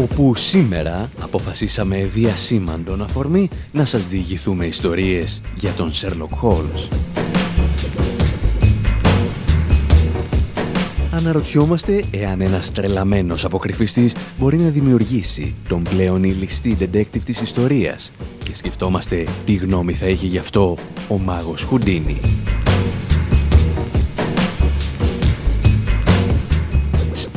Όπου σήμερα αποφασίσαμε διασήμαντον αφορμή να σας διηγηθούμε ιστορίες για τον Sherlock Holmes. Αναρωτιόμαστε εάν ένας τρελαμένος αποκρυφιστής μπορεί να δημιουργήσει τον πλέον ηλιστή detective της ιστορίας και σκεφτόμαστε τι γνώμη θα είχε γι' αυτό ο μάγος Χουντίνι.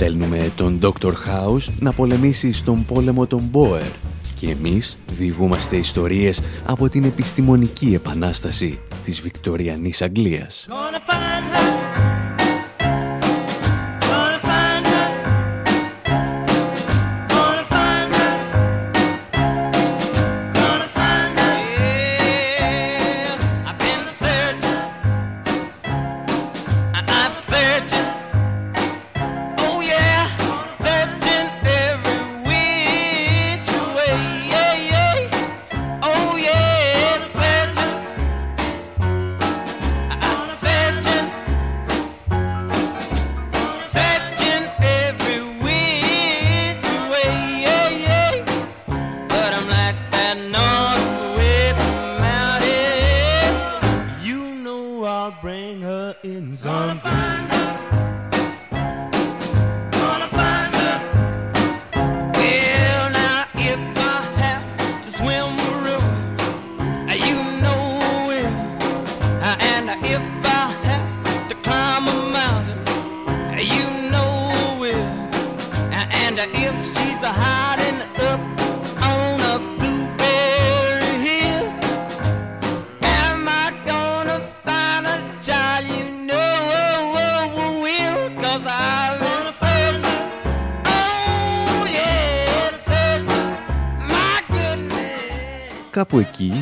Στέλνουμε τον Dr. House να πολεμήσει στον πόλεμο των Boer και εμείς διηγούμαστε ιστορίες από την επιστημονική επανάσταση της Βικτοριανής Αγγλίας.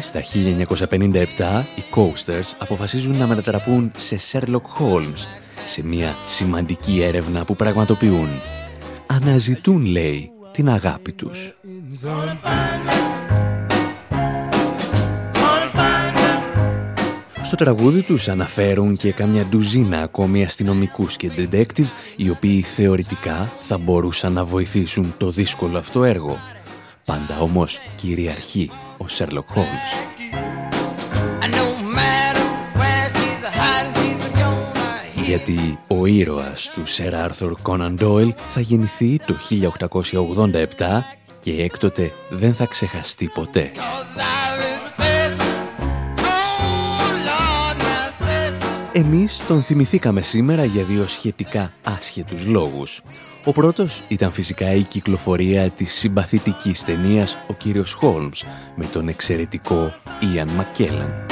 Στα 1957, οι Coasters αποφασίζουν να μετατραπούν σε Sherlock Holmes, σε μια σημαντική έρευνα που πραγματοποιούν. Αναζητούν, λέει, την αγάπη τους. Στο τραγούδι τους αναφέρουν και καμιά ντουζίνα ακόμη αστυνομικούς και detective, οι οποίοι θεωρητικά θα μπορούσαν να βοηθήσουν το δύσκολο αυτό έργο. Πάντα όμως κυριαρχεί ο Σέρλοκ Χόλμς. Γιατί ο ήρωας του Σερ Άρθουρ Κόναν Ντόιλ θα γεννηθεί το 1887 και έκτοτε δεν θα ξεχαστεί ποτέ. Εμείς τον θυμηθήκαμε σήμερα για δύο σχετικά άσχετους λόγους. Ο πρώτος ήταν φυσικά η κυκλοφορία της συμπαθητικής ταινίας «Ο κύριος Χόλμς» με τον εξαιρετικό Ιαν Μακκέλαν.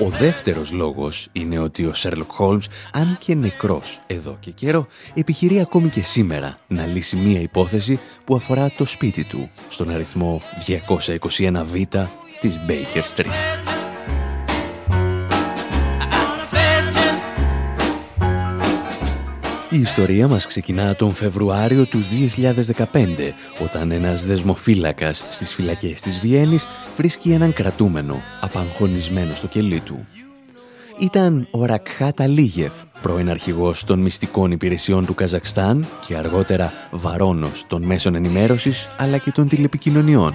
Ο δεύτερος λόγος είναι ότι ο Σέρλοκ Χόλμς, αν και νεκρός εδώ και καιρό, επιχειρεί ακόμη και σήμερα να λύσει μία υπόθεση που αφορά το σπίτι του, στον αριθμό 221β της Baker Street. Η ιστορία μας ξεκινά τον Φεβρουάριο του 2015, όταν ένας δεσμοφύλακας στις φυλακές της Βιέννης βρίσκει έναν κρατούμενο, απαγχωνισμένο στο κελί του. Ήταν ο Ρακχάτα Λίγεφ, πρώην αρχηγός των μυστικών υπηρεσιών του Καζακστάν και αργότερα βαρόνος των μέσων ενημέρωσης αλλά και των τηλεπικοινωνιών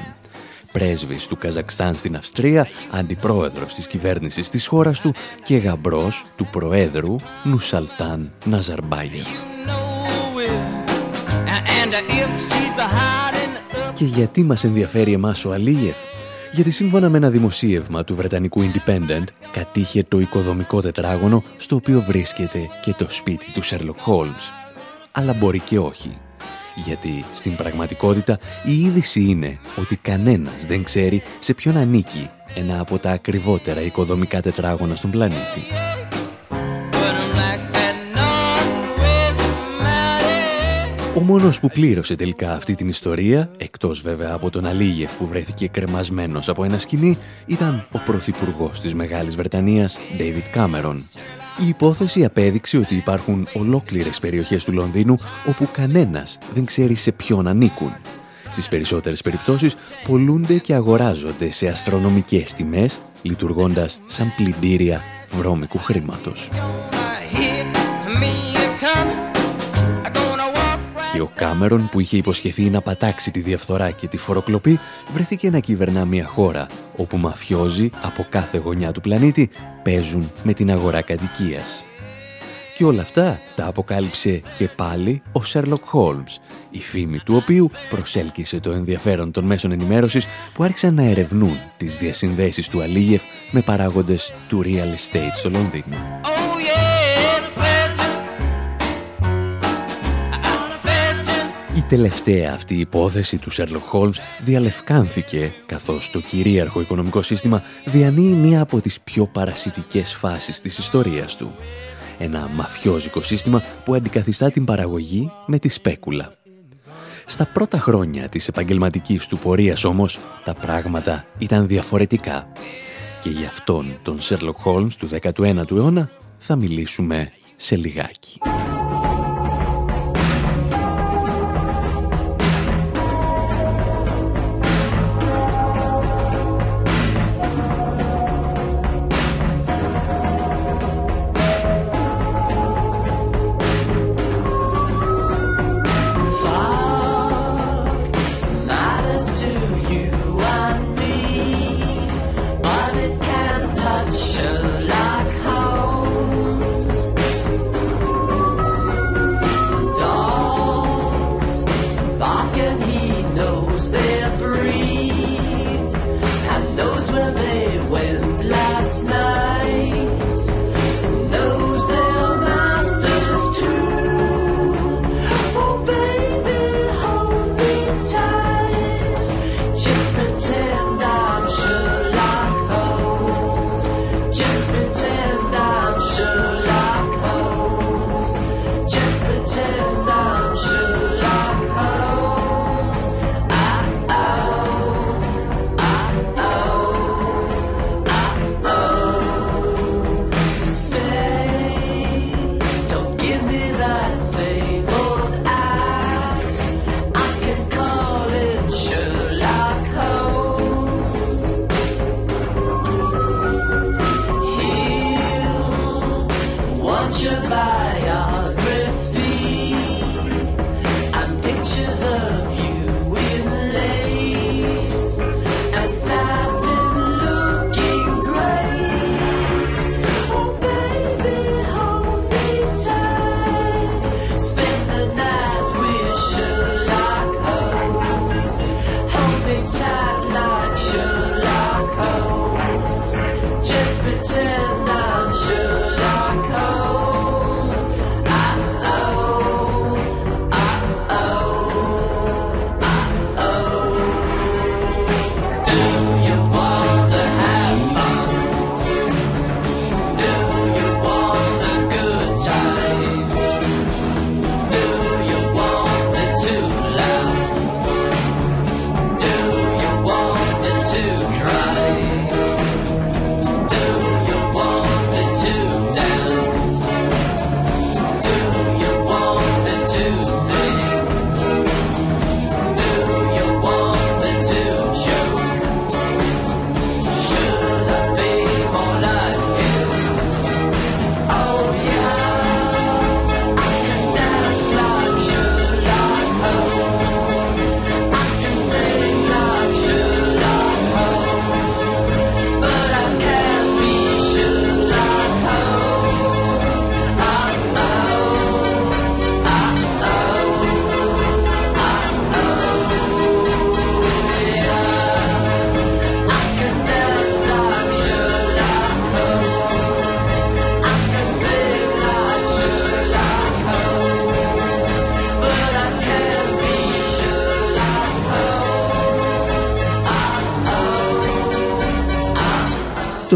πρέσβης του Καζακστάν στην Αυστρία, αντιπρόεδρος της κυβέρνησης της χώρας του και γαμπρός του Προέδρου Νουσαλτάν Ναζαρμπάγεφ. Και γιατί μας ενδιαφέρει εμάς ο Αλίεφ; Γιατί σύμφωνα με ένα δημοσίευμα του Βρετανικού Independent κατήχε το οικοδομικό τετράγωνο στο οποίο βρίσκεται και το σπίτι του Sherlock Holmes. Αλλά μπορεί και όχι. Γιατί στην πραγματικότητα η είδηση είναι ότι κανένας δεν ξέρει σε ποιον ανήκει ένα από τα ακριβότερα οικοδομικά τετράγωνα στον πλανήτη. Ο μόνος που πλήρωσε τελικά αυτή την ιστορία, εκτός βέβαια από τον Αλίγεφ που βρέθηκε κρεμασμένος από ένα σκηνή, ήταν ο Πρωθυπουργός της Μεγάλης Βρετανίας, David Cameron. Η υπόθεση απέδειξε ότι υπάρχουν ολόκληρες περιοχές του Λονδίνου όπου κανένας δεν ξέρει σε ποιον ανήκουν. Στις περισσότερες περιπτώσεις πολλούνται και αγοράζονται σε αστρονομικές τιμές, λειτουργώντας σαν πλυντήρια βρώμικου χρήματος. Και ο Κάμερον που είχε υποσχεθεί να πατάξει τη διαφθορά και τη φοροκλοπή βρέθηκε να κυβερνά μια χώρα όπου μαφιόζοι από κάθε γωνιά του πλανήτη παίζουν με την αγορά κατοικίας. Και όλα αυτά τα αποκάλυψε και πάλι ο Σέρλοκ Χόλμς, η φήμη του οποίου προσέλκυσε το ενδιαφέρον των μέσων ενημέρωσης που άρχισαν να ερευνούν τις διασυνδέσεις του Αλίγεφ με παράγοντες του real estate στο Λονδίνο. Τελευταία αυτή υπόθεση του Sherlock Holmes διαλευκάνθηκε καθώς το κυρίαρχο οικονομικό σύστημα διανύει μία από τις πιο παρασιτικές φάσεις της ιστορίας του. Ένα μαφιόζικο σύστημα που αντικαθιστά την παραγωγή με τη σπέκουλα. Στα πρώτα χρόνια της επαγγελματικής του πορείας όμως τα πράγματα ήταν διαφορετικά. Και γι' αυτόν τον Sherlock Holmes του 19ου αιώνα θα μιλήσουμε σε λιγάκι.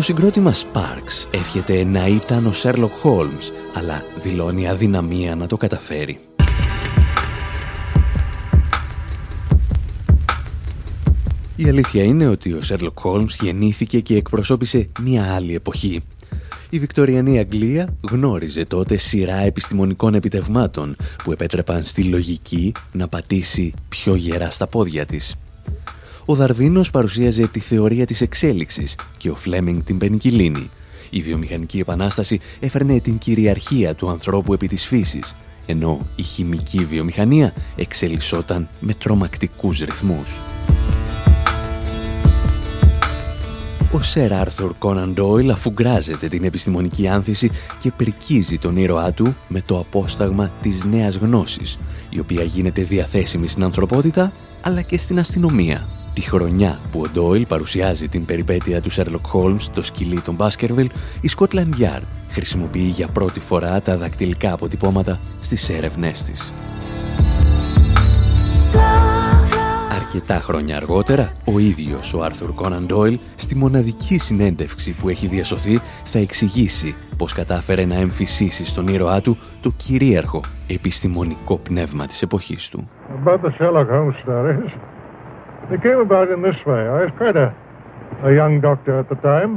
Συγκρότημα Sparks εύχεται να ήταν ο Sherlock Holmes, αλλά δηλώνει αδυναμία να το καταφέρει. Η αλήθεια είναι ότι ο Sherlock Holmes γεννήθηκε και εκπροσώπησε μια άλλη εποχή. Η Βικτοριανή Αγγλία γνώριζε τότε σειρά επιστημονικών επιτευμάτων που επέτρεπαν στη λογική να πατήσει πιο γερά στα πόδια της. Ο Δαρβίνος παρουσίαζε τη θεωρία της εξέλιξης και ο Φλέμινγκ την πενικυλίνη. Η βιομηχανική επανάσταση έφερνε την κυριαρχία του ανθρώπου επί της φύσης, ενώ η χημική βιομηχανία εξελισσόταν με τρομακτικούς ρυθμούς. Ο Σερ Άρθουρ Κόναν Ντόιλ αφουγκράζεται την επιστημονική άνθηση και πρικίζει τον ήρωά του με το απόσταγμα της νέας γνώσης, η οποία γίνεται διαθέσιμη στην ανθρωπότητα αλλά και στην αστυνομία. Τη χρονιά που ο Ντόιλ παρουσιάζει την περιπέτεια του Sherlock Holmes στο σκυλί των Μπάσκερβιλ, η Scotland Yard χρησιμοποιεί για πρώτη φορά τα δακτυλικά αποτυπώματα στις έρευνές της. Αρκετά χρόνια αργότερα, ο ίδιος ο Άρθουρ Κόναν Ντόιλ, στη μοναδική συνέντευξη που έχει διασωθεί, θα εξηγήσει πως κατάφερε να εμφυσίσει στον ήρωά του το κυρίαρχο επιστημονικό πνεύμα της εποχής του.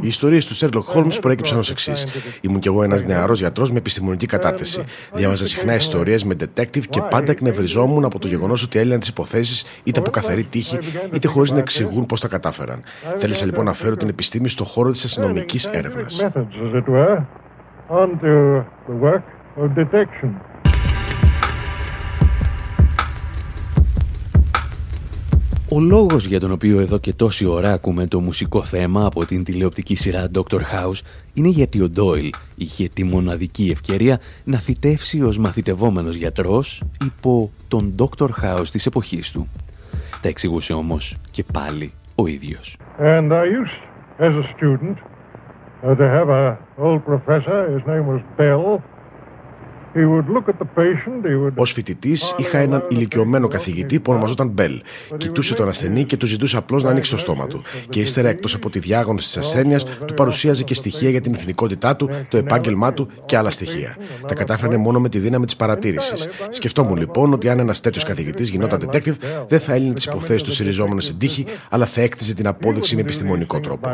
Οι ιστορίες του Sherlock Holmes προέκυψαν ως εξής. Ήμουν κι εγώ ένας νεαρός γιατρός με επιστημονική κατάρτιση. Διάβαζα συχνά ιστορίες με detective και πάντα εκνευριζόμουν από το γεγονός ότι έλυναν τις υποθέσεις είτε από καθαρή τύχη είτε χωρίς να εξηγούν πώς τα κατάφεραν. Θέλησα λοιπόν να φέρω την επιστήμη στο χώρο της αστυνομικής έρευνας. Ο λόγος για τον οποίο εδώ και τόση ώρα ακούμε το μουσικό θέμα από την τηλεοπτική σειρά Dr. House είναι γιατί ο Ντόιλ είχε τη μοναδική ευκαιρία να θητεύσει ως μαθητευόμενος γιατρός υπό τον Dr. House της εποχής του. Τα εξηγούσε όμως και πάλι ο ίδιος. And I used, as a student, uh, to have a old professor, his name was Bell, Ω φοιτητής, είχα έναν ηλικιωμένο καθηγητή που ονομαζόταν Μπέλ. Κοιτούσε τον ασθενή και του ζητούσε απλώς να ανοίξει το στόμα του. Και ύστερα, εκτός από τη διάγνωση της ασθένειας, του παρουσίαζε και στοιχεία για την εθνικότητά του, το επάγγελμά του και άλλα στοιχεία. Τα κατάφερνε μόνο με τη δύναμη της παρατήρησης. Σκεφτόμουν λοιπόν ότι αν ένας τέτοιος καθηγητής γινόταν detective, δεν θα έλυνε τις υποθέσεις του συριζόμενο στην τύχη, αλλά θα έκτιζε την απόδειξη με επιστημονικό τρόπο.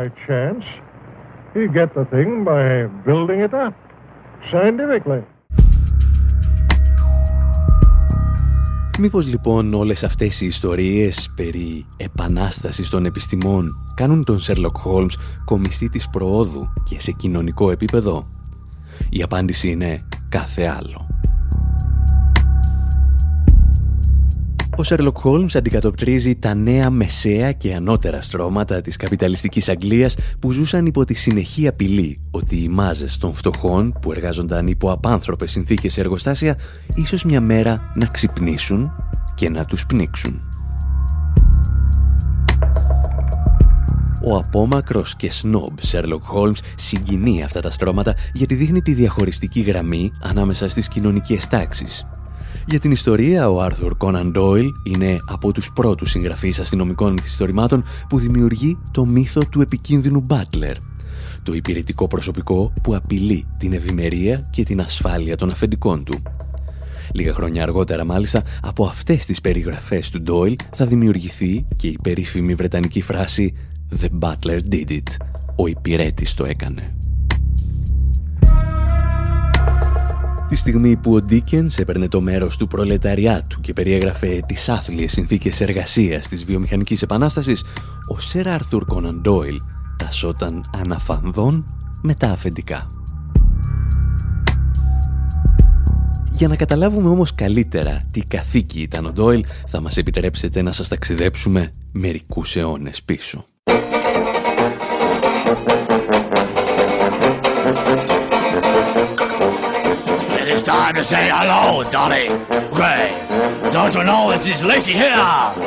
Μήπως λοιπόν όλες αυτές οι ιστορίες περί επανάστασης των επιστημών κάνουν τον Σέρλοκ Χόλμς κομιστή της προόδου και σε κοινωνικό επίπεδο; Η απάντηση είναι κάθε άλλο. Ο Σέρλοκ Χόλμς αντικατοπτρίζει τα νέα μεσαία και ανώτερα στρώματα της καπιταλιστικής Αγγλίας που ζούσαν υπό τη συνεχή απειλή ότι οι μάζες των φτωχών που εργάζονταν υπό απάνθρωπες συνθήκες σε εργοστάσια ίσως μια μέρα να ξυπνήσουν και να τους πνίξουν. Ο απόμακρος και σνόμπ Σέρλοκ Χόλμς συγκινεί αυτά τα στρώματα γιατί δείχνει τη διαχωριστική γραμμή ανάμεσα στις κοινωνικές τάξεις για την ιστορία, ο Άρθουρ Κόναν Ντόιλ είναι από τους πρώτους συγγραφείς αστυνομικών μυθιστορημάτων που δημιουργεί το μύθο του επικίνδυνου Μπάτλερ, το υπηρετικό προσωπικό που απειλεί την ευημερία και την ασφάλεια των αφεντικών του. Λίγα χρόνια αργότερα μάλιστα από αυτές τις περιγραφές του Ντόιλ θα δημιουργηθεί και η περίφημη βρετανική φράση «The Butler did it», ο υπηρέτης το έκανε. Τη στιγμή που ο Ντίκενς έπαιρνε το μέρος του προλεταριάτου και περιέγραφε τις άθλιες συνθήκες εργασίας της βιομηχανικής επανάστασης, ο Σερ Άρθουρ Κόναν Ντόιλ τασόταν αναφανδόν με τα αφεντικά. Για να καταλάβουμε όμως καλύτερα τι καθήκη ήταν ο Ντόιλ, θα μας επιτρέψετε να σας ταξιδέψουμε μερικούς αιώνες πίσω. Time to say hello, Dolly. Gray. Don't you know this is Lacey here,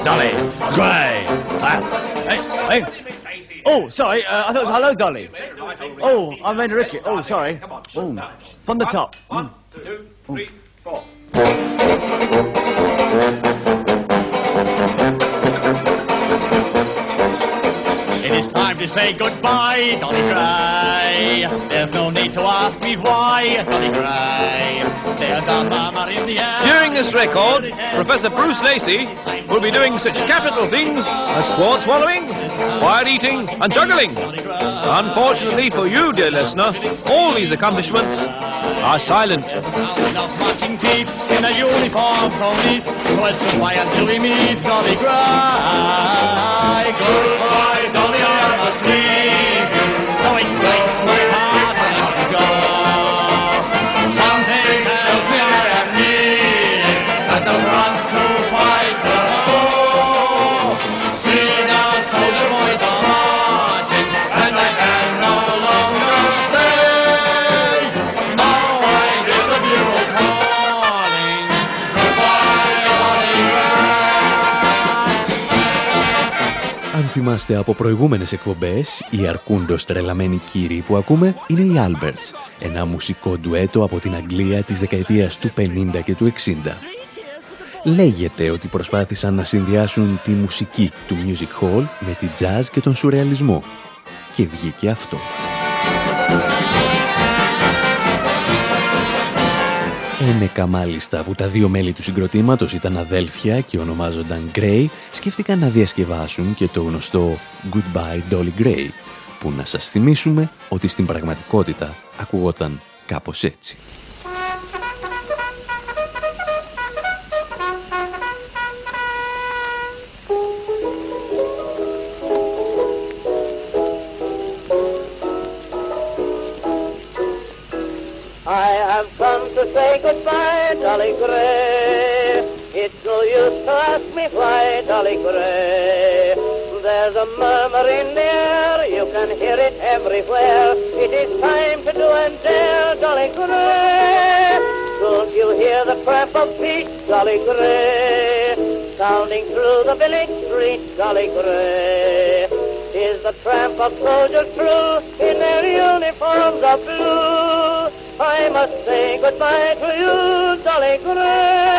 Dolly? Gray. Uh, hey, hey. Oh, sorry. Uh, I thought it was hello, Dolly. Oh, I made a ricket. Oh, sorry. Oh, from the top. One, two, three, four. It is time to say goodbye, Dolly Gray. There's no need to ask me why, Dolly Gray. There's a murmur in the air. During this record, Professor Bruce Lacey will be doing such capital things as sword swallowing, quiet eating, and juggling. Unfortunately for you, dear listener, all these accomplishments are silent. in a uniform so neat. So it's goodbye until we meet, Dolly Gray. Goodbye, Dolly, θυμάστε από προηγούμενες εκπομπές, οι αρκούντος τρελαμένοι κύριοι που ακούμε είναι οι Alberts, ένα μουσικό ντουέτο από την Αγγλία της δεκαετίας του 50 και του 60. Λέγεται ότι προσπάθησαν να συνδυάσουν τη μουσική του music hall με τη jazz και τον σουρεαλισμό. Και βγήκε αυτό. Ένεκα μάλιστα που τα δύο μέλη του συγκροτήματος ήταν αδέλφια και ονομάζονταν Gray, σκέφτηκαν να διασκευάσουν και το γνωστό Goodbye Dolly Gray, που να σας θυμίσουμε ότι στην πραγματικότητα ακουγόταν κάπως έτσι. Say goodbye, Dolly Gray. It's no use to ask me why, Dolly Gray. There's a murmur in the air, you can hear it everywhere. It is time to do and dare, Dolly Gray. Don't you hear the tramp of feet, Dolly Gray? Sounding through the village street, Dolly Gray. Is the tramp of soldiers true in their uniforms of blue? I must say goodbye to you, Dolly Gray.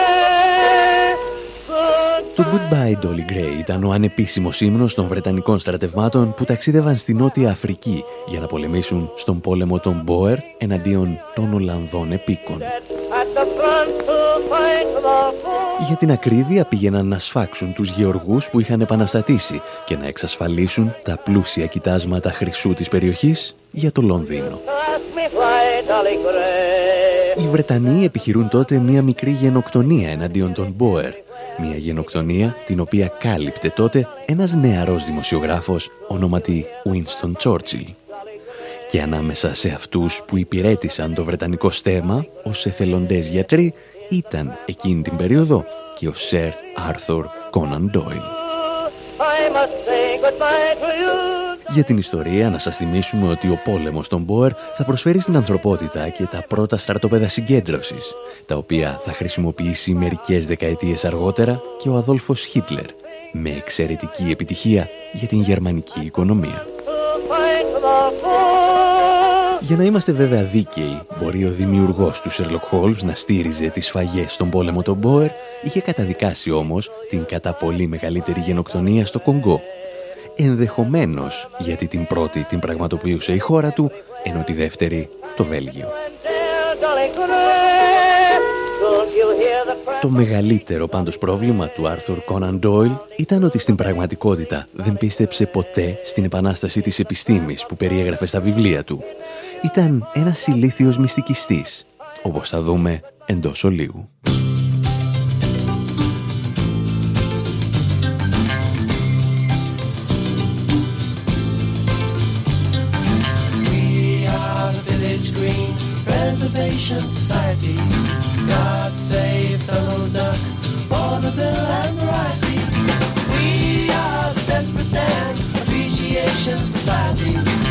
Το Goodbye Dolly Gray ήταν ο ανεπίσημος ύμνος των Βρετανικών στρατευμάτων που ταξίδευαν στη Νότια Αφρική για να πολεμήσουν στον πόλεμο των Μπόερ εναντίον των Ολλανδών επίκων. Για την ακρίβεια πήγαιναν να σφάξουν τους γεωργούς που είχαν επαναστατήσει και να εξασφαλίσουν τα πλούσια κοιτάσματα χρυσού της περιοχής για το Λονδίνο. Ask me why, Dolly Gray. Οι Βρετανοί επιχειρούν τότε μία μικρή γενοκτονία εναντίον των Μπόερ. Μία γενοκτονία την οποία κάλυπτε τότε ένας νεαρός δημοσιογράφος ονόματι Winston Churchill. Και ανάμεσα σε αυτούς που υπηρέτησαν το βρετανικό στέμα ως εθελοντές γιατροί ήταν εκείνη την περίοδο και ο Sir Arthur Conan Doyle. I must say goodbye to you. Για την ιστορία να σας θυμίσουμε ότι ο πόλεμος των Μπόερ θα προσφέρει στην ανθρωπότητα και τα πρώτα στρατόπεδα συγκέντρωσης, τα οποία θα χρησιμοποιήσει μερικές δεκαετίες αργότερα και ο Αδόλφος Χίτλερ, με εξαιρετική επιτυχία για την γερμανική οικονομία. Για να είμαστε βέβαια δίκαιοι, μπορεί ο δημιουργός του Sherlock Holmes να στήριζε τις σφαγές στον πόλεμο των Μπόερ, είχε καταδικάσει όμως την κατά πολύ μεγαλύτερη γενοκτονία στο Κονγκό. Ενδεχομένως γιατί την πρώτη την πραγματοποιούσε η χώρα του, ενώ τη δεύτερη το Βέλγιο. Το μεγαλύτερο πάντως πρόβλημα του Άρθουρ Κόναν Ντόιλ ήταν ότι στην πραγματικότητα δεν πίστεψε ποτέ στην επανάσταση της επιστήμης που περιέγραφε στα βιβλία του. Ήταν ένας ηλίθιος μυστικιστής, όπως θα δούμε εντός ολίγου. Preservation Society. God save Donald Duck, Bonneville and Variety. We are the Desperate Dan Appreciation Society.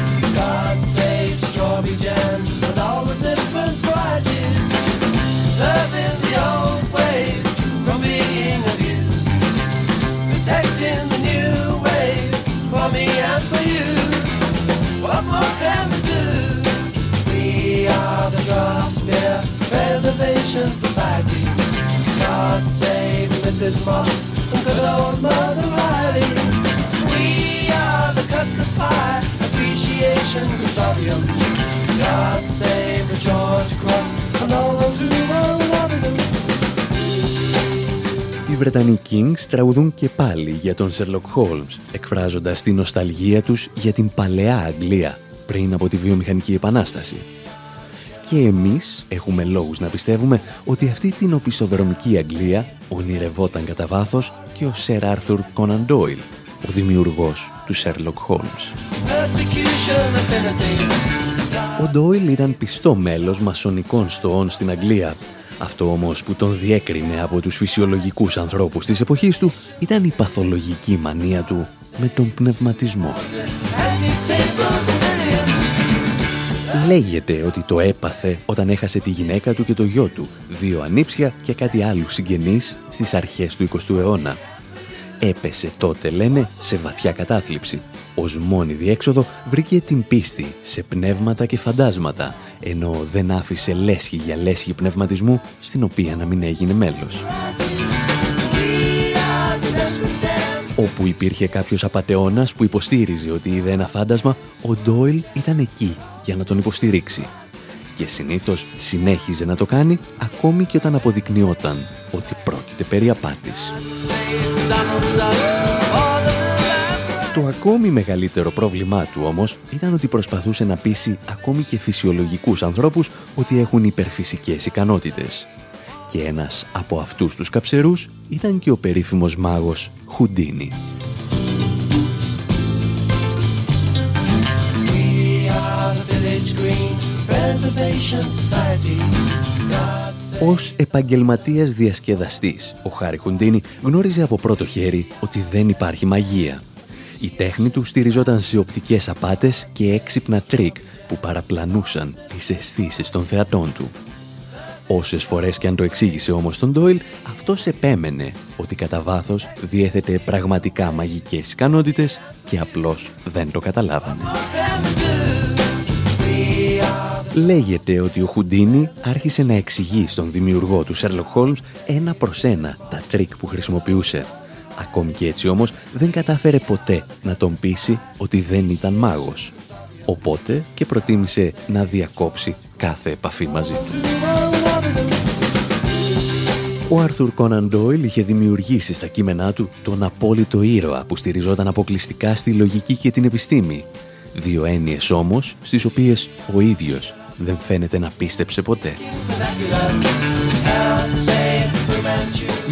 good Οι Βρετανοί Kings τραγουδούν και πάλι για τον Sherlock Holmes, εκφράζοντας την νοσταλγία τους για την παλαιά Αγγλία πριν από τη βιομηχανική επανάσταση. Και εμείς έχουμε λόγους να πιστεύουμε ότι αυτή την οπισθοδρομική Αγγλία ονειρευόταν κατά βάθος και ο Sir Arthur Conan Doyle, ο δημιουργός του Sherlock Holmes. Ο Ντόιλ ήταν πιστό μέλος μασονικών στοών στην Αγγλία. Αυτό όμως που τον διέκρινε από τους φυσιολογικούς ανθρώπους της εποχής του ήταν η παθολογική μανία του με τον πνευματισμό. Λέγεται ότι το έπαθε όταν έχασε τη γυναίκα του και το γιο του, δύο ανήψια και κάτι άλλο συγγενείς στις αρχές του 20ου αιώνα. Έπεσε τότε, λένε, σε βαθιά κατάθλιψη. Ως μόνη διέξοδο βρήκε την πίστη σε πνεύματα και φαντάσματα, ενώ δεν άφησε λέσχη για λέσχη πνευματισμού, στην οποία να μην έγινε μέλος. Όπου υπήρχε κάποιος απατεώνας που υποστήριζε ότι είδε ένα φάντασμα, ο Ντόιλ ήταν εκεί για να τον υποστηρίξει. Και συνήθως συνέχιζε να το κάνει ακόμη και όταν αποδεικνυόταν ότι πρόκειται περί απάτης. Το ακόμη μεγαλύτερο πρόβλημά του όμως ήταν ότι προσπαθούσε να πείσει ακόμη και φυσιολογικούς ανθρώπους ότι έχουν υπερφυσικές ικανότητες. Και ένας από αυτούς τους καψερούς ήταν και ο περίφημος μάγος Χουντίνι. Ως επαγγελματίας διασκεδαστής, ο Χάρη Χουντίνι γνώριζε από πρώτο χέρι ότι δεν υπάρχει μαγεία. Η τέχνη του στηριζόταν σε οπτικές απάτες και έξυπνα τρίκ που παραπλανούσαν τις αισθήσεις των θεατών του. Όσες φορές και αν το εξήγησε όμως στον Ντόιλ, αυτός επέμενε ότι κατά βάθος διέθετε πραγματικά μαγικές ικανότητες και απλώς δεν το καταλάβαινε. Λέγεται ότι ο Χουντίνι άρχισε να εξηγεί στον δημιουργό του Sherlock Holmes ένα προς ένα τα τρίκ που χρησιμοποιούσε. Ακόμη και έτσι όμως δεν κατάφερε ποτέ να τον πείσει ότι δεν ήταν μάγος. Οπότε και προτίμησε να διακόψει κάθε επαφή μαζί του. Ο Άρθουρ Κόναν Ντόιλ είχε δημιουργήσει στα κείμενά του τον απόλυτο ήρωα που στηριζόταν αποκλειστικά στη λογική και την επιστήμη. Δύο έννοιες όμως, στις οποίες ο ίδιος δεν φαίνεται να πίστεψε ποτέ.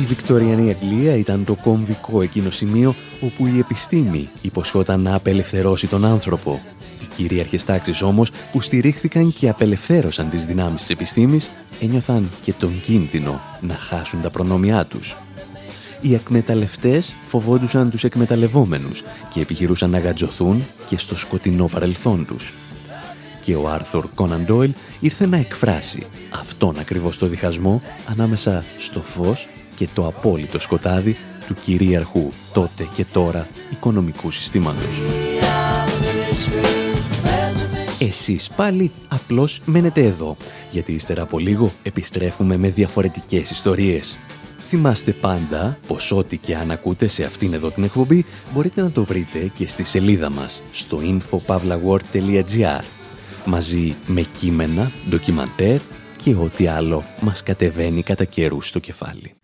Η Βικτωριανή Αγγλία ήταν το κομβικό εκείνο σημείο όπου η επιστήμη υποσχόταν να απελευθερώσει τον άνθρωπο. Οι κυρίαρχες τάξεις όμως που στηρίχθηκαν και απελευθέρωσαν τις δυνάμεις της επιστήμης ένιωθαν και τον κίνδυνο να χάσουν τα προνόμια τους. Οι εκμεταλλευτές φοβόντουσαν τους εκμεταλλευόμενους και επιχειρούσαν να γατζωθούν και στο σκοτεινό παρελθόν τους και ο Άρθουρ Κόναν Ντόιλ ήρθε να εκφράσει αυτόν ακριβώς το διχασμό ανάμεσα στο φως και το απόλυτο σκοτάδι του κυρίαρχου τότε και τώρα οικονομικού συστήματος. Εσείς πάλι απλώς μένετε εδώ, γιατί ύστερα από λίγο επιστρέφουμε με διαφορετικές ιστορίες. Θυμάστε πάντα πως ό,τι και αν ακούτε σε αυτήν εδώ την εκπομπή μπορείτε να το βρείτε και στη σελίδα μας στο infopavlagor.gr μαζί με κείμενα, ντοκιμαντέρ και ό,τι άλλο μας κατεβαίνει κατά καιρούς στο κεφάλι.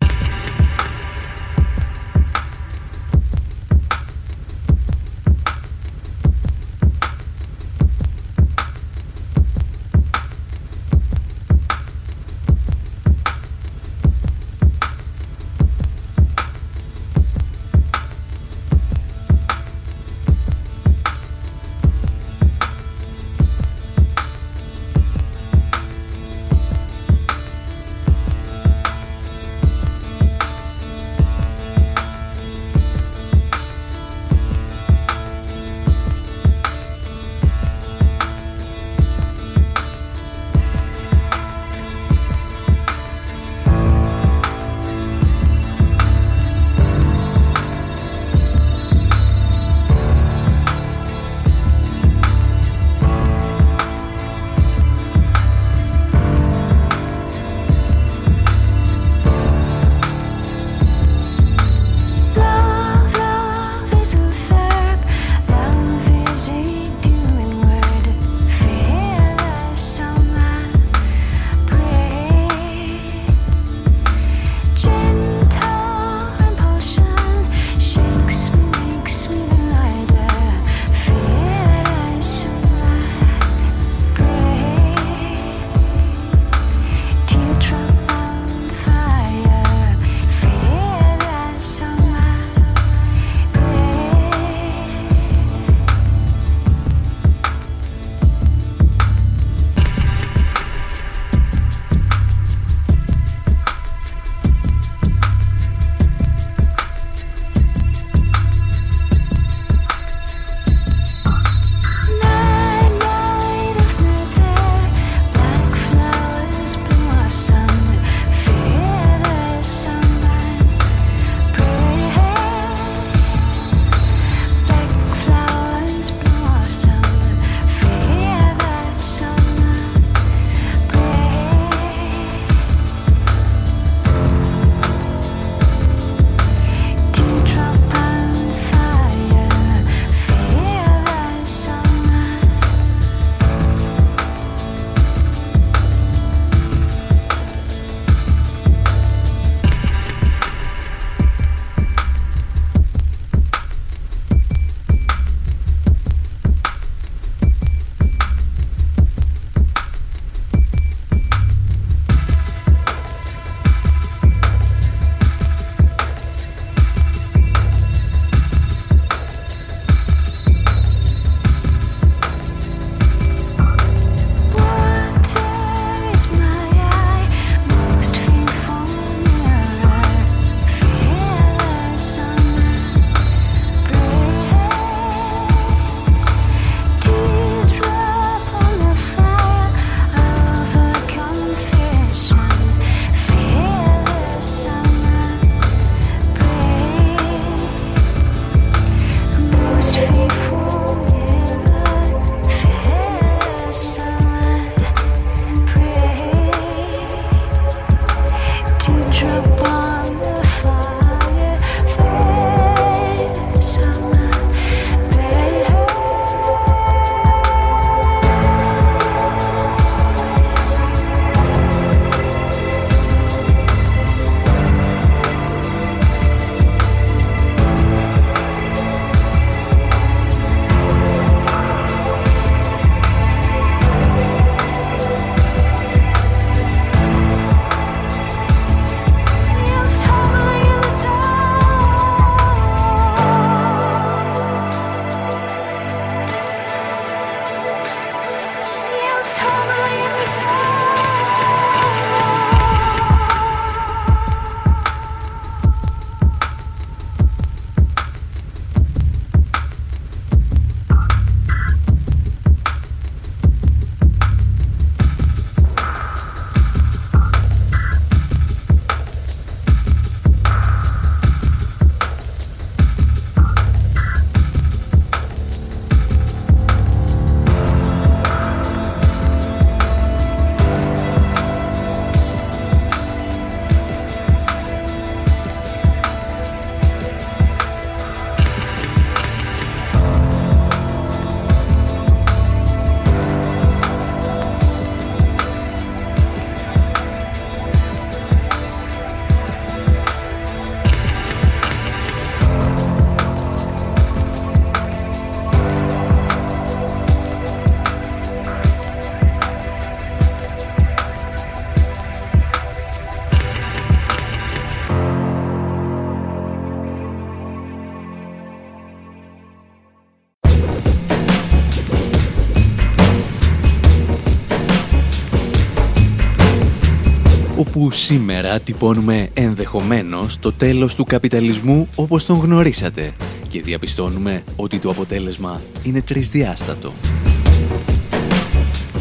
Όπου σήμερα τυπώνουμε ενδεχομένως το τέλος του καπιταλισμού όπως τον γνωρίσατε και διαπιστώνουμε ότι το αποτέλεσμα είναι τρισδιάστατο.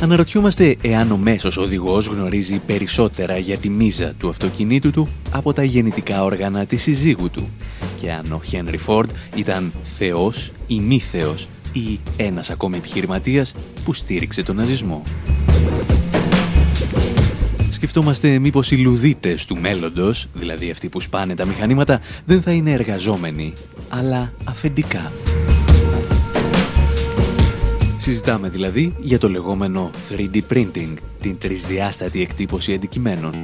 Αναρωτιόμαστε εάν ο μέσος οδηγός γνωρίζει περισσότερα για τη μίζα του αυτοκινήτου του από τα γεννητικά όργανα της συζύγου του και αν ο Χένρι Φόρντ ήταν θεός ή μη θεός ή ένας ακόμη επιχειρηματίας που στήριξε τον ναζισμό. Σκεφτόμαστε μήπως οι λουδίτες του μέλλοντος, δηλαδή αυτοί που σπάνε τα μηχανήματα, δεν θα είναι εργαζόμενοι, αλλά αφεντικά. Συζητάμε δηλαδή για το λεγόμενο 3D printing, την τρισδιάστατη εκτύπωση αντικειμένων.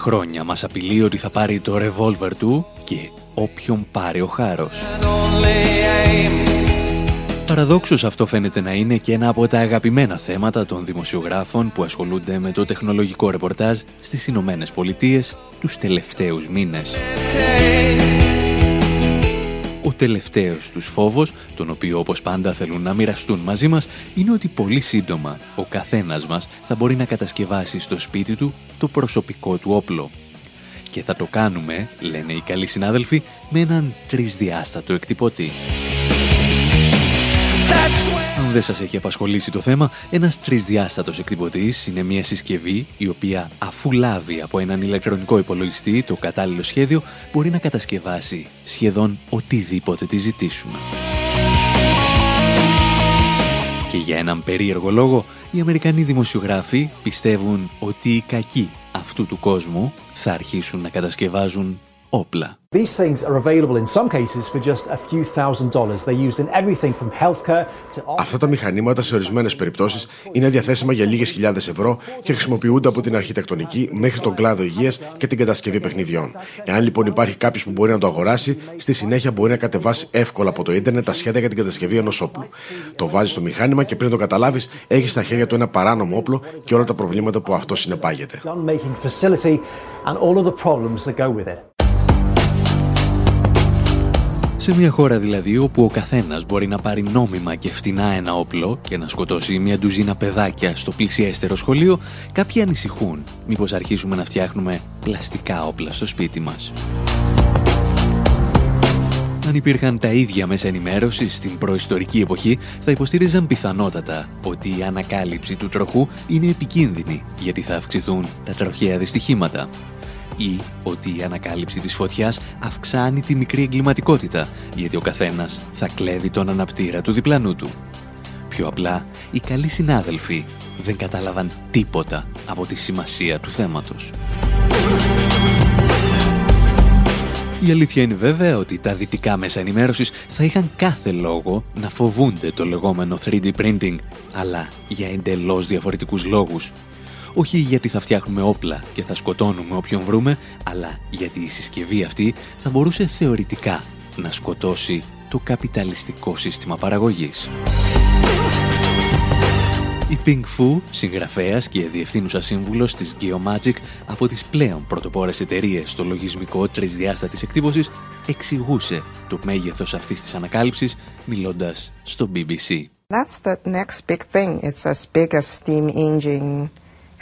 Χρόνια μας απειλεί ότι θα πάρει το ρεβόλβερ του και όποιον πάρει ο χάρος. And only aim. Παραδόξως αυτό φαίνεται να είναι και ένα από τα αγαπημένα θέματα των δημοσιογράφων που ασχολούνται με το τεχνολογικό ρεπορτάζ στις Ηνωμένες Πολιτείες τους τελευταίους μήνες. Ο τελευταίος τους φόβος, τον οποίο όπως πάντα θέλουν να μοιραστούν μαζί μας, είναι ότι πολύ σύντομα ο καθένας μας θα μπορεί να κατασκευάσει στο σπίτι του το προσωπικό του όπλο. Και θα το κάνουμε, λένε οι καλοί συνάδελφοι, με έναν τρισδιάστατο εκτυπωτή. That's Αν δεν σας έχει απασχολήσει το θέμα, ένας τρισδιάστατος εκτυπωτής είναι μια συσκευή η οποία αφού λάβει από έναν ηλεκτρονικό υπολογιστή το κατάλληλο σχέδιο μπορεί να κατασκευάσει σχεδόν οτιδήποτε τη ζητήσουμε. Και για έναν περίεργο λόγο, οι Αμερικανοί δημοσιογράφοι πιστεύουν ότι οι κακοί αυτού του κόσμου θα αρχίσουν να κατασκευάζουν όπλα. These things are available in some cases for just a few thousand dollars. They're used in everything from healthcare to Αυτά τα μηχανήματα σε ορισμένες περιπτώσεις είναι διαθέσιμα για λίγες χιλιάδες ευρώ και χρησιμοποιούνται από την αρχιτεκτονική μέχρι τον κλάδο υγείας και την κατασκευή παιχνιδιών. Εάν λοιπόν υπάρχει κάποιος που μπορεί να το αγοράσει, στη συνέχεια μπορεί να κατεβάσει εύκολα από το ίντερνετ τα σχέδια για την κατασκευή ενός όπλου. Το βάζεις στο μηχάνημα και πριν το καταλάβεις, έχεις στα χέρια του ένα παράνομο όπλο και όλα τα προβλήματα που αυτό συνεπάγεται. Σε μια χώρα δηλαδή όπου ο καθένας μπορεί να πάρει νόμιμα και φτηνά ένα όπλο και να σκοτώσει μια ντουζίνα παιδάκια στο πλησιέστερο σχολείο, κάποιοι ανησυχούν μήπως αρχίσουμε να φτιάχνουμε πλαστικά όπλα στο σπίτι μας. Αν υπήρχαν τα ίδια μέσα ενημέρωσης στην προϊστορική εποχή, θα υποστήριζαν πιθανότατα ότι η ανακάλυψη του τροχού είναι επικίνδυνη γιατί θα αυξηθούν τα τροχαία δυστυχήματα ή ότι η ανακάλυψη της φωτιάς αυξάνει τη μικρή εγκληματικότητα γιατί ο καθένας θα κλέβει τον αναπτήρα του διπλανού του. Πιο απλά, οι καλοί συνάδελφοι δεν κατάλαβαν τίποτα από τη σημασία του θέματος. Η αλήθεια είναι βέβαια ότι τα δυτικά μέσα ενημέρωσης θα είχαν κάθε λόγο να φοβούνται το λεγόμενο 3D printing, αλλά για εντελώς διαφορετικούς λόγους. Όχι γιατί θα φτιάχνουμε όπλα και θα σκοτώνουμε όποιον βρούμε, αλλά γιατί η συσκευή αυτή θα μπορούσε θεωρητικά να σκοτώσει το καπιταλιστικό σύστημα παραγωγής. Η Pink Fu, συγγραφέας και διευθύνουσα σύμβουλος της Geomagic από τις πλέον πρωτοπόρες εταιρείες στο λογισμικό τρισδιάστατης εκτύπωσης, εξηγούσε το μέγεθος αυτής της ανακάλυψης μιλώντας στο BBC. That's the next big thing. It's as big as steam engine,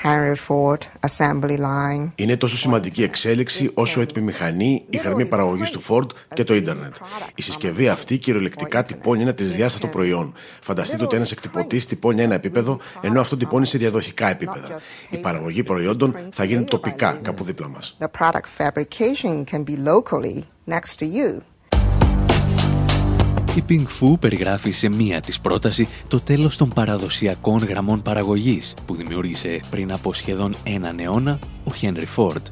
Henry Ford assembly line. Είναι τόσο σημαντική εξέλιξη όσο έτοιμη μηχανή, η γραμμή παραγωγής του Ford και το ίντερνετ. Η συσκευή αυτή κυριολεκτικά τυπώνει ένα τρισδιάστατο προϊόν. Φανταστείτε ότι ένας εκτυπωτής τυπώνει ένα επίπεδο, ενώ αυτό τυπώνει σε διαδοχικά επίπεδα. Η παραγωγή προϊόντων θα γίνει τοπικά κάπου δίπλα μας. Η Pink Fu περιγράφει σε μία της πρόταση το τέλος των παραδοσιακών γραμμών παραγωγής που δημιούργησε πριν από σχεδόν έναν αιώνα ο Henry Ford.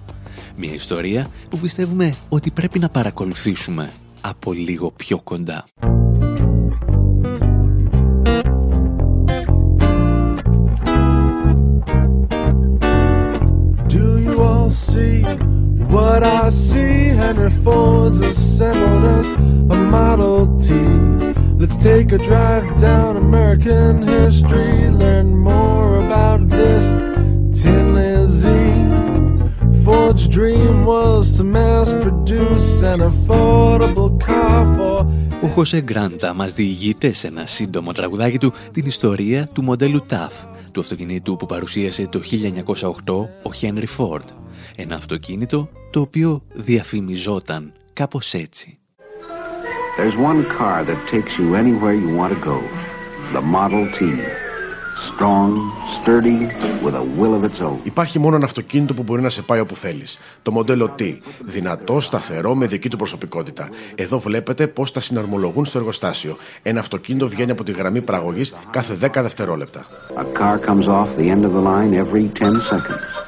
Μια ιστορία που πιστεύουμε ότι πρέπει να παρακολουθήσουμε από λίγο πιο κοντά. Do you all see what I see? Henry Ford's assembled us a Model T. Let's take a drive down American history, learn more about this Tin Lizzie. Ford's dream was to mass produce an affordable car for Ο Χωσέ Γκράντα μας διηγείται σε ένα σύντομο τραγουδάκι του την ιστορία του μοντέλου TAF, του αυτοκινήτου που παρουσίασε το 1908 ο Henry Ford. Ένα αυτοκίνητο το οποίο διαφημιζόταν κάπως έτσι. There's one car that takes you anywhere you want to go. The Model T. Strong, sturdy, with a will of its own. Υπάρχει μόνο ένα αυτοκίνητο που μπορεί να σε πάει όπου θέλεις. Το μοντέλο T. Δυνατό, σταθερό, με δική του προσωπικότητα. Εδώ βλέπετε πώς τα συναρμολογούν στο εργοστάσιο. Ένα αυτοκίνητο βγαίνει από τη γραμμή παραγωγής κάθε 10 δευτερόλεπτα. A car comes off the end of the line every 10 seconds.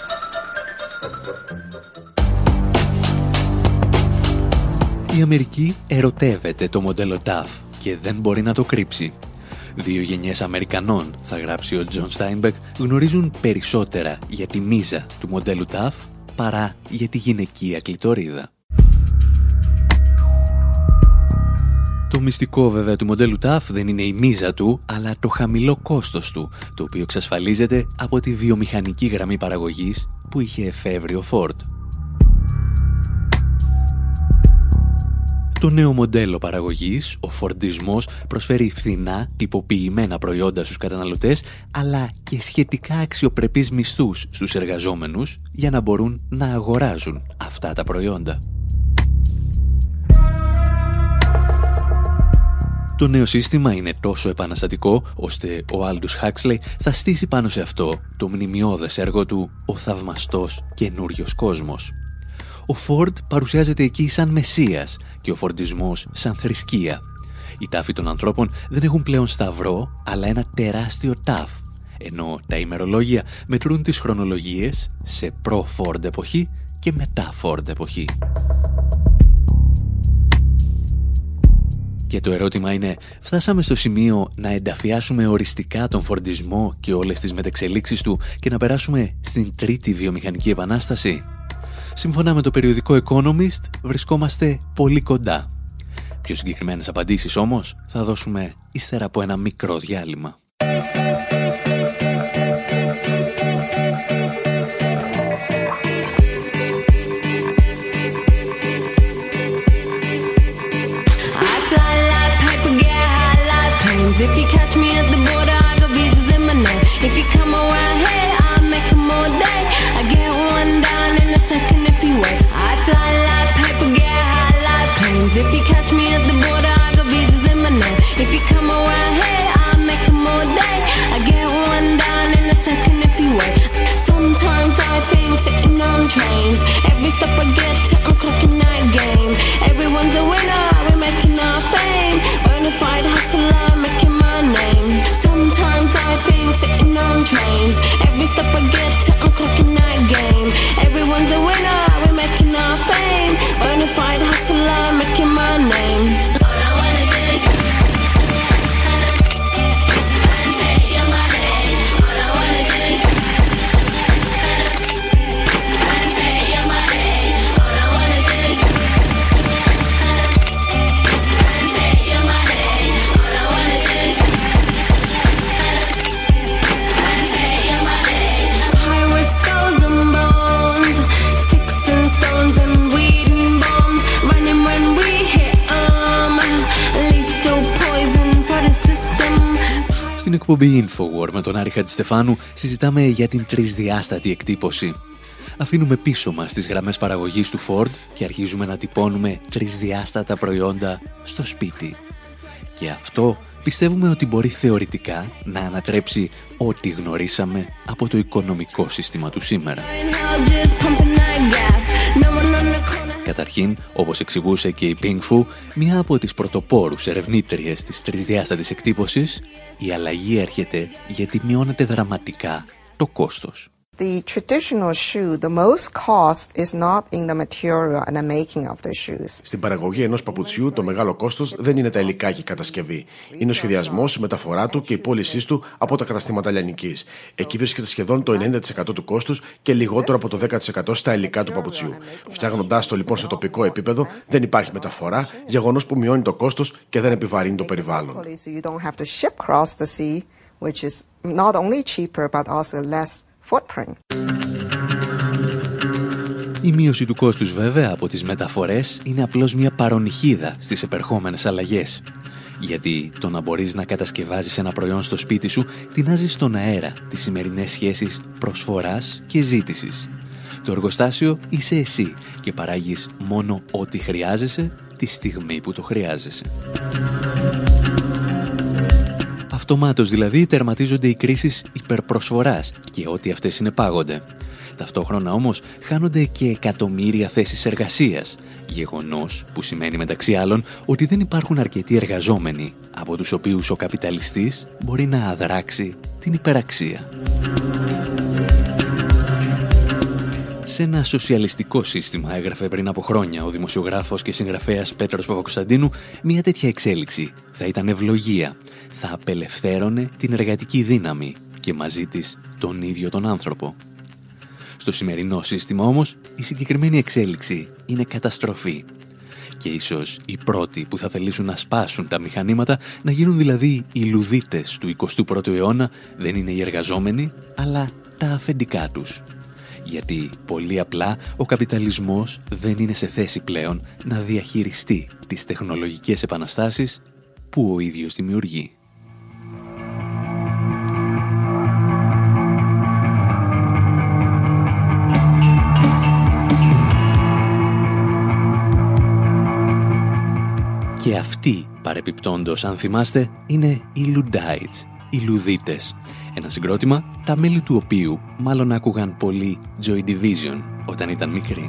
Η Αμερική ερωτεύεται το μοντέλο T και δεν μπορεί να το κρύψει. Δύο γενιές Αμερικανών, θα γράψει ο Τζον Στάινμπεκ, γνωρίζουν περισσότερα για τη μίζα του μοντέλου T παρά για τη γυναικεία κλητορίδα. Το μυστικό βέβαια του μοντέλου T δεν είναι η μίζα του, αλλά το χαμηλό κόστος του, το οποίο εξασφαλίζεται από τη βιομηχανική γραμμή παραγωγής που είχε εφεύρει ο Ford. Το νέο μοντέλο παραγωγής, ο φορντισμός, προσφέρει φθηνά τυποποιημένα προϊόντα στους καταναλωτές, αλλά και σχετικά αξιοπρεπείς μισθούς στους εργαζόμενους για να μπορούν να αγοράζουν αυτά τα προϊόντα. Το νέο σύστημα είναι τόσο επαναστατικό, ώστε ο Aldous Huxley θα στήσει πάνω σε αυτό το μνημειώδες έργο του «Ο θαυμαστός καινούριος κόσμος». Ο Φόρντ παρουσιάζεται εκεί σαν μεσίας και ο φορντισμός σαν θρησκεία. Οι τάφοι των ανθρώπων δεν έχουν πλέον σταυρό, αλλά ένα τεράστιο τάφ, ενώ τα ημερολόγια μετρούν τις χρονολογίες σε προ-Φόρντ εποχή και μετά Φόρντ εποχή. Και το ερώτημα είναι, φτάσαμε στο σημείο να ενταφιάσουμε οριστικά τον φορντισμό και όλες τις μετεξελίξεις του και να περάσουμε στην τρίτη βιομηχανική επανάσταση; Σύμφωνα με το περιοδικό Economist, βρισκόμαστε πολύ κοντά. Πιο συγκεκριμένες απαντήσεις όμως θα δώσουμε ύστερα από ένα μικρό διάλειμμα. Εκπομπή Infowar με τον Άρη Χατζηστεφάνου συζητάμε για την τρισδιάστατη εκτύπωση. Αφήνουμε πίσω μας τις γραμμές παραγωγής του Ford και αρχίζουμε να τυπώνουμε τρισδιάστατα προϊόντα στο σπίτι. Και αυτό πιστεύουμε ότι μπορεί θεωρητικά να ανατρέψει ό,τι γνωρίσαμε από το οικονομικό σύστημα του σήμερα. Καταρχήν, όπως εξηγούσε και η Pink Fu, μία από τις πρωτοπόρους ερευνήτριες της τρισδιάστατης εκτύπωσης, η αλλαγή έρχεται γιατί μειώνεται δραματικά το κόστος. The traditional shoe, the most cost is not in the material and the making of the shoes. Στην παραγωγή ενός παπουτσιού το μεγάλο κόστος δεν είναι τα υλικά και η κατασκευή. Είναι ο σχεδιασμός, η μεταφορά του και η πώλησή του από τα καταστήματα λιανικής. Εκεί βρίσκεται σχεδόν το 90% του κόστους και λιγότερο από το 10% στα υλικά του παπουτσιού. Φτιάχνοντάς το λοιπόν σε τοπικό επίπεδο, δεν υπάρχει μεταφορά, γεγονός που μειώνει το κόστος και δεν επιβαρύνει το περιβάλλον. So you don't have to ship across the sea, which is not only cheaper but also less footprint. Η μείωση του κόστους βέβαια από τις μεταφορές είναι απλώς μια παρονυχίδα στις επερχόμενες αλλαγές. Γιατί το να μπορείς να κατασκευάζεις ένα προϊόν στο σπίτι σου τεινάζει στον αέρα τις σημερινές σχέσεις προσφοράς και ζήτησης. Το εργοστάσιο είσαι εσύ και παράγεις μόνο ό,τι χρειάζεσαι τη στιγμή που το χρειάζεσαι. Αυτομάτως δηλαδή τερματίζονται οι κρίσεις υπερπροσφοράς και ό,τι αυτές συνεπάγονται. Ταυτόχρονα όμως χάνονται και εκατομμύρια θέσεις εργασίας, γεγονός που σημαίνει μεταξύ άλλων ότι δεν υπάρχουν αρκετοί εργαζόμενοι, από τους οποίους ο καπιταλιστής μπορεί να αδράξει την υπεραξία. Σε ένα σοσιαλιστικό σύστημα, έγραφε πριν από χρόνια ο δημοσιογράφος και συγγραφέας Πέτρος Παπακοσταντίνου, μια τέτοια εξέλιξη θα ήταν ευλογία, θα απελευθέρωνε την εργατική δύναμη και μαζί της τον ίδιο τον άνθρωπο. Στο σημερινό σύστημα όμως, η συγκεκριμένη εξέλιξη είναι καταστροφή. Και ίσως οι πρώτοι που θα θελήσουν να σπάσουν τα μηχανήματα, να γίνουν δηλαδή οι λουδίτες του 21ου αιώνα, δεν είναι οι εργαζόμενοι, αλλά τα αφεντικά τους. Γιατί πολύ απλά ο καπιταλισμός δεν είναι σε θέση πλέον να διαχειριστεί τις τεχνολογικές επαναστάσεις που ο ίδιος δημιουργεί. Και αυτοί, παρεπιπτόντος, αν θυμάστε, είναι οι Luddites, οι Λουδίτες. Ένα συγκρότημα, τα μέλη του οποίου μάλλον άκουγαν πολύ Joy Division όταν ήταν μικροί.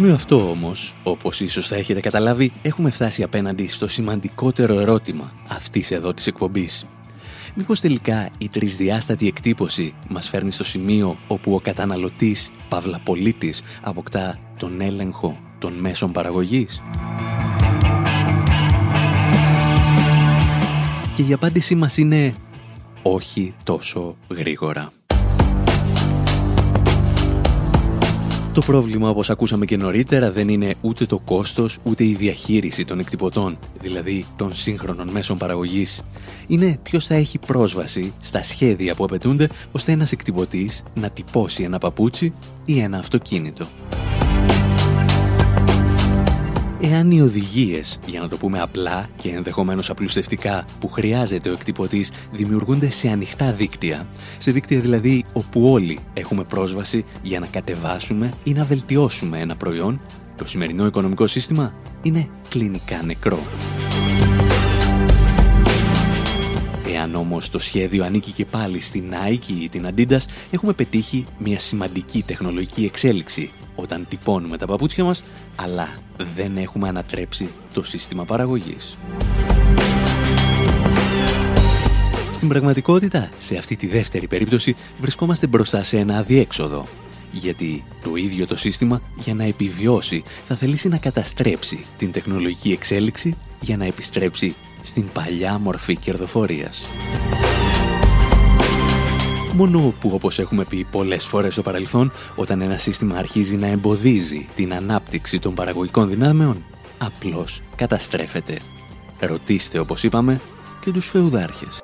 Σημείο αυτό όμως, όπως ίσως θα έχετε καταλάβει, έχουμε φτάσει απέναντι στο σημαντικότερο ερώτημα αυτής εδώ της εκπομπής. Μήπως τελικά η τρισδιάστατη εκτύπωση μας φέρνει στο σημείο όπου ο καταναλωτής, παύλα πολίτης, αποκτά τον έλεγχο των μέσων παραγωγής; Και η απάντησή μας είναι όχι τόσο γρήγορα. Το πρόβλημα, όπως ακούσαμε και νωρίτερα, δεν είναι ούτε το κόστος, ούτε η διαχείριση των εκτυπωτών, δηλαδή των σύγχρονων μέσων παραγωγής. Είναι ποιος θα έχει πρόσβαση στα σχέδια που απαιτούνται, ώστε ένας εκτυπωτής να τυπώσει ένα παπούτσι ή ένα αυτοκίνητο. Εάν οι οδηγίες, για να το πούμε απλά και ενδεχομένως απλουστευτικά, που χρειάζεται ο εκτυπωτής δημιουργούνται σε ανοιχτά δίκτυα, σε δίκτυα δηλαδή όπου όλοι έχουμε πρόσβαση για να κατεβάσουμε ή να βελτιώσουμε ένα προϊόν, το σημερινό οικονομικό σύστημα είναι κλινικά νεκρό. Εάν όμως το σχέδιο ανήκει και πάλι στην Nike ή την Adidas, έχουμε πετύχει μια σημαντική τεχνολογική εξέλιξη όταν τυπώνουμε τα παπούτσια μας, αλλά δεν έχουμε ανατρέψει το σύστημα παραγωγής. Στην πραγματικότητα, σε αυτή τη δεύτερη περίπτωση, βρισκόμαστε μπροστά σε ένα αδιέξοδο. Γιατί το ίδιο το σύστημα, για να επιβιώσει, θα θελήσει να καταστρέψει την τεχνολογική εξέλιξη για να επιστρέψει στην παλιά μορφή κερδοφορίας. Μόνο που, όπως έχουμε πει πολλές φορές στο παρελθόν, όταν ένα σύστημα αρχίζει να εμποδίζει την ανάπτυξη των παραγωγικών δυνάμεων, απλώς καταστρέφεται. Ρωτήστε, όπως είπαμε, και τους φεουδάρχες.